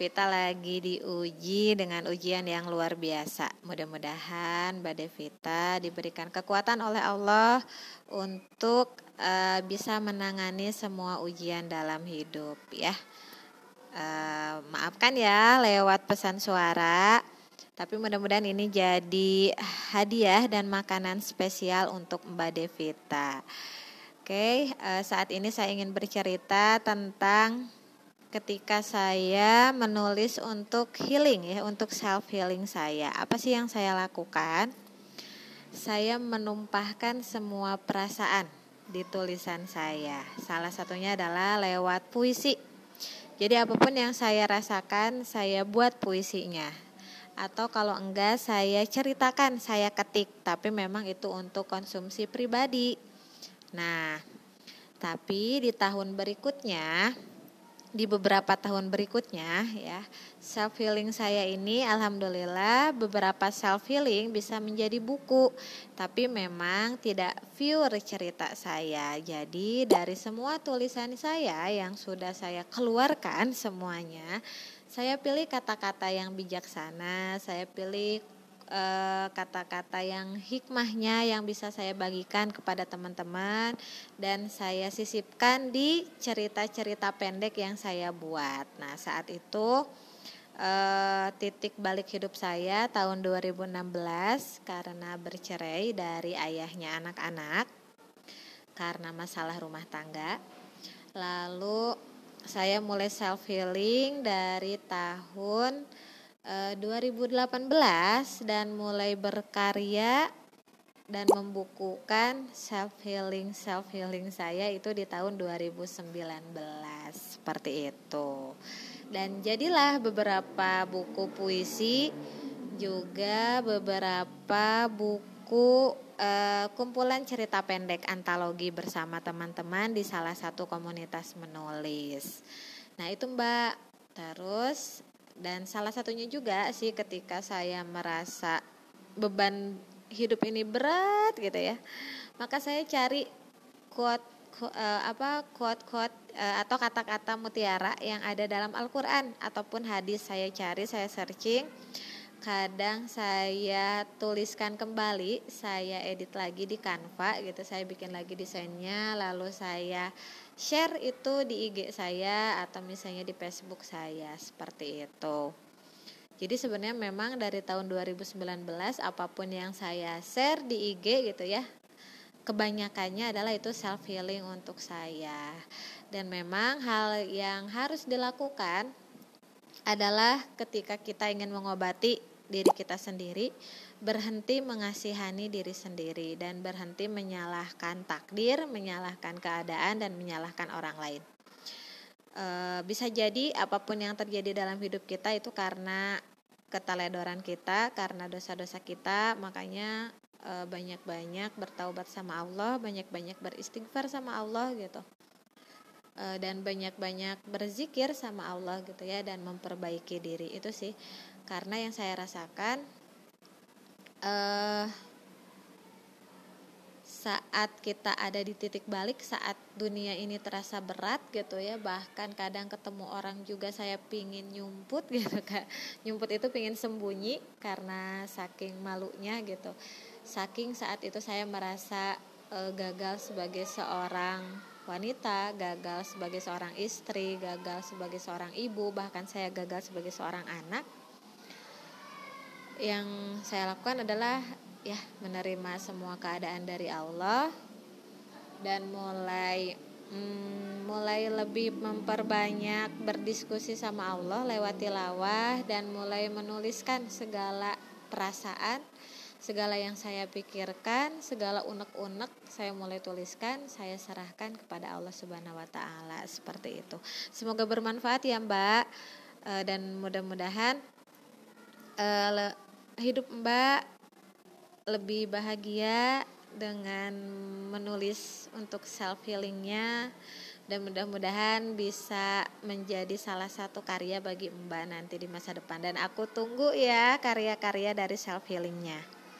Vita lagi diuji dengan ujian yang luar biasa. Mudah-mudahan Mbak Devita diberikan kekuatan oleh Allah untuk uh, bisa menangani semua ujian dalam hidup ya. Uh, maafkan ya lewat pesan suara. Tapi mudah-mudahan ini jadi hadiah dan makanan spesial untuk Mbak Devita. Oke, uh, saat ini saya ingin bercerita tentang ketika saya menulis untuk healing ya, untuk self healing saya. Apa sih yang saya lakukan? Saya menumpahkan semua perasaan di tulisan saya. Salah satunya adalah lewat puisi. Jadi apa pun yang saya rasakan, saya buat puisinya. Atau kalau enggak saya ceritakan, saya ketik, tapi memang itu untuk konsumsi pribadi. Nah, tapi di tahun berikutnya di beberapa tahun berikutnya ya self healing saya ini alhamdulillah beberapa self healing bisa menjadi buku tapi memang tidak pure cerita saya. Jadi dari semua tulisan saya yang sudah saya keluarkan semuanya saya pilih kata-kata yang bijaksana saya pilih kata-kata uh, yang hikmahnya yang bisa saya bagikan kepada teman-teman dan saya sisipkan di cerita-cerita pendek yang saya buat. Nah, saat itu uh, titik balik hidup saya tahun 2016 karena bercerai dari ayahnya anak-anak karena masalah rumah tangga. Lalu saya mulai self healing dari tahun 2018 eh, dan mulai berkarya dan membukukan self healing self healing saya itu di tahun 2019 seperti itu. Dan jadilah beberapa buku puisi juga beberapa buku uh, kumpulan cerita pendek antologi bersama teman-teman di salah satu komunitas menulis. Nah itu mbak. Terus dan salah satunya juga sih ketika saya merasa beban hidup ini berat gitu ya maka saya cari quote, uh, apa quote quote uh, atau kata-kata mutiara yang ada dalam Al-Qur'an ataupun hadis saya cari saya searching kadang saya tuliskan kembali saya edit lagi di Canva gitu saya bikin lagi desainnya lalu saya share itu di IG saya atau misalnya di Facebook saya seperti itu. Jadi sebenarnya memang dari tahun 2019 apa pun yang saya share di IG gitu ya, kebanyakannya adalah itu self healing untuk saya. Dan memang hal yang harus dilakukan adalah ketika kita ingin mengobati diri kita sendiri, berhenti mengasihani diri sendiri dan berhenti menyalahkan takdir, menyalahkan keadaan dan menyalahkan orang lain. E, bisa jadi apa pun yang terjadi dalam hidup kita itu karena keteledoran kita, karena dosa-dosa kita, makanya e, banyak-banyak bertaubat sama Allah, banyak-banyak beristighfar sama Allah gitu. E, dan banyak-banyak berzikir sama Allah gitu ya dan memperbaiki diri. Itu sih karena yang saya rasakan uh, saat kita ada di titik balik saat dunia ini terasa berat gitu ya bahkan kadang ketemu orang juga saya pingin nyumput gitu kak nyumput itu pingin sembunyi karena saking malunya gitu. Saking saat itu saya merasa uh, gagal sebagai seorang wanita gagal sebagai seorang istri gagal sebagai seorang ibu bahkan saya gagal sebagai seorang anak yang saya lakukan adalah ya menerima semua keadaan dari Allah dan mulai hmm, mulai lebih memperbanyak berdiskusi sama Allah lewat tilawah dan mulai menuliskan segala perasaan segala yang saya pikirkan segala unek-unek saya mulai tuliskan saya serahkan kepada Allah Subhanahu wa taala. Seperti itu. Semoga bermanfaat ya Mbak. Eh, dan mudah-mudahan uh, hidup Mbak lebih bahagia dengan menulis untuk self healingnya dan mudah-mudahan bisa menjadi salah satu karya bagi Mbak nanti di masa depan. Dan aku tunggu ya karya-karya dari self healingnya.